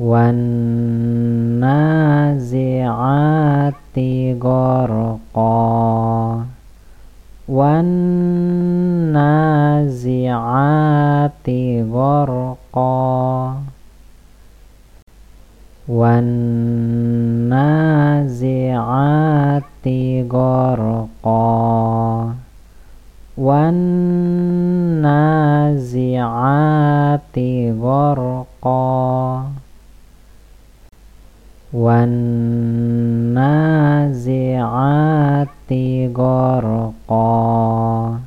والنازعات غرقا. والنازعات غرقا. والنازعات غرقا. والنازعات غرقا. والنازعات غرقا.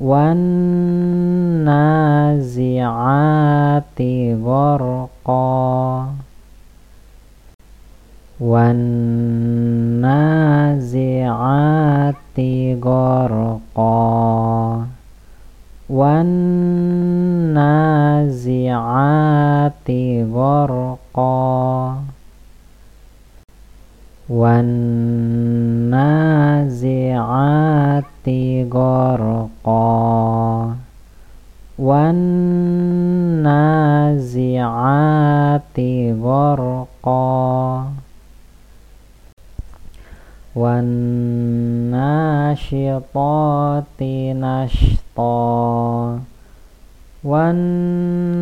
والنازعات غرقا. والنازعات غرقا. والنازعات غرقا. والنازعات غرقا والنازعات غرقا والناشطات نشطا والناشطات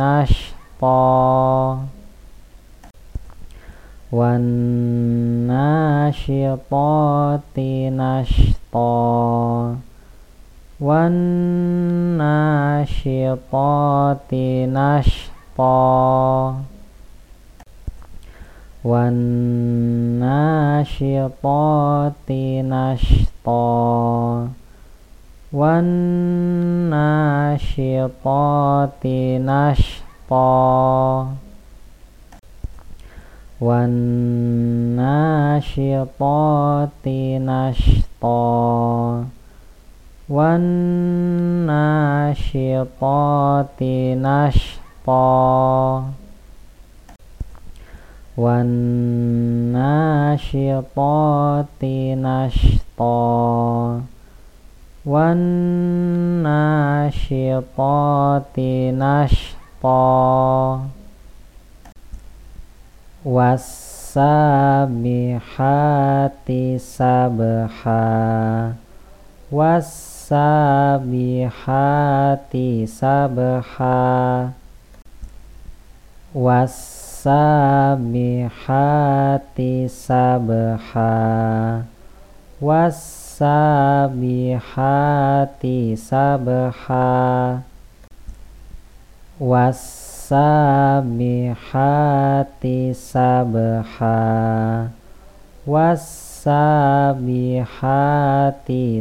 نشطا والناشطات نشطا والناشطات نشطا والناشطات نشطا والناشطات نشطا والناشطات نشطا والناشطات نشطا والناشطات نشطا والناشطات نشطا wasabihati sabha. Wasabihati sabha. Wasabihati sabha. Wasabihati sabha. Was wasabihati sabha. Wasabihati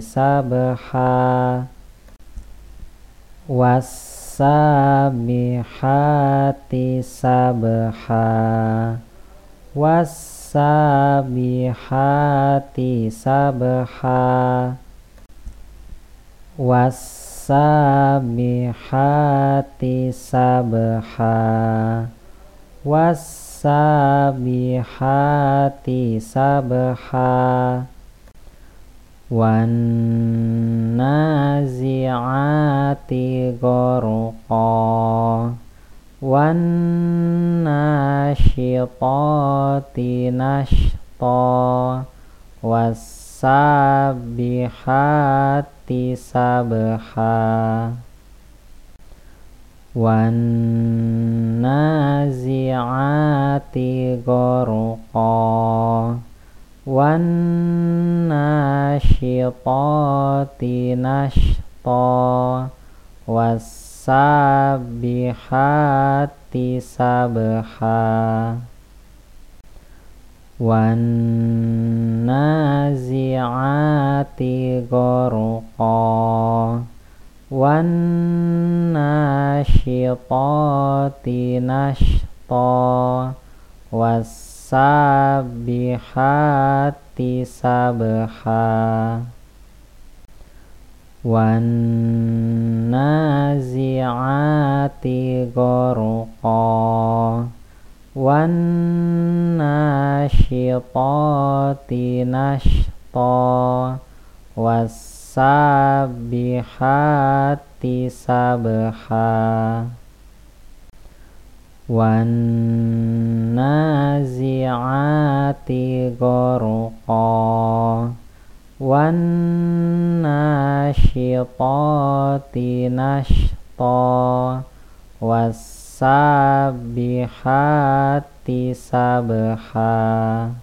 sabha. Wasabihati sabha. Wasabihati sabha. Was wasabihati sabha. Wasabihati sabha. Wan nazi'ati gorqa wan nashitati nashta. Was sabhati sabha. Wan nazi'ati gharqa wan nasyitati nashta. Wassabihati sabha. Wan Tigo ruko, wan nasih poti nashto, wasabi hati sabeha. Wan naziati tigo ruko, wan nasih poti nashto wassabihati sabha. Wan nazi'ati gharqa wan nasyitati nashta wassabihati sabha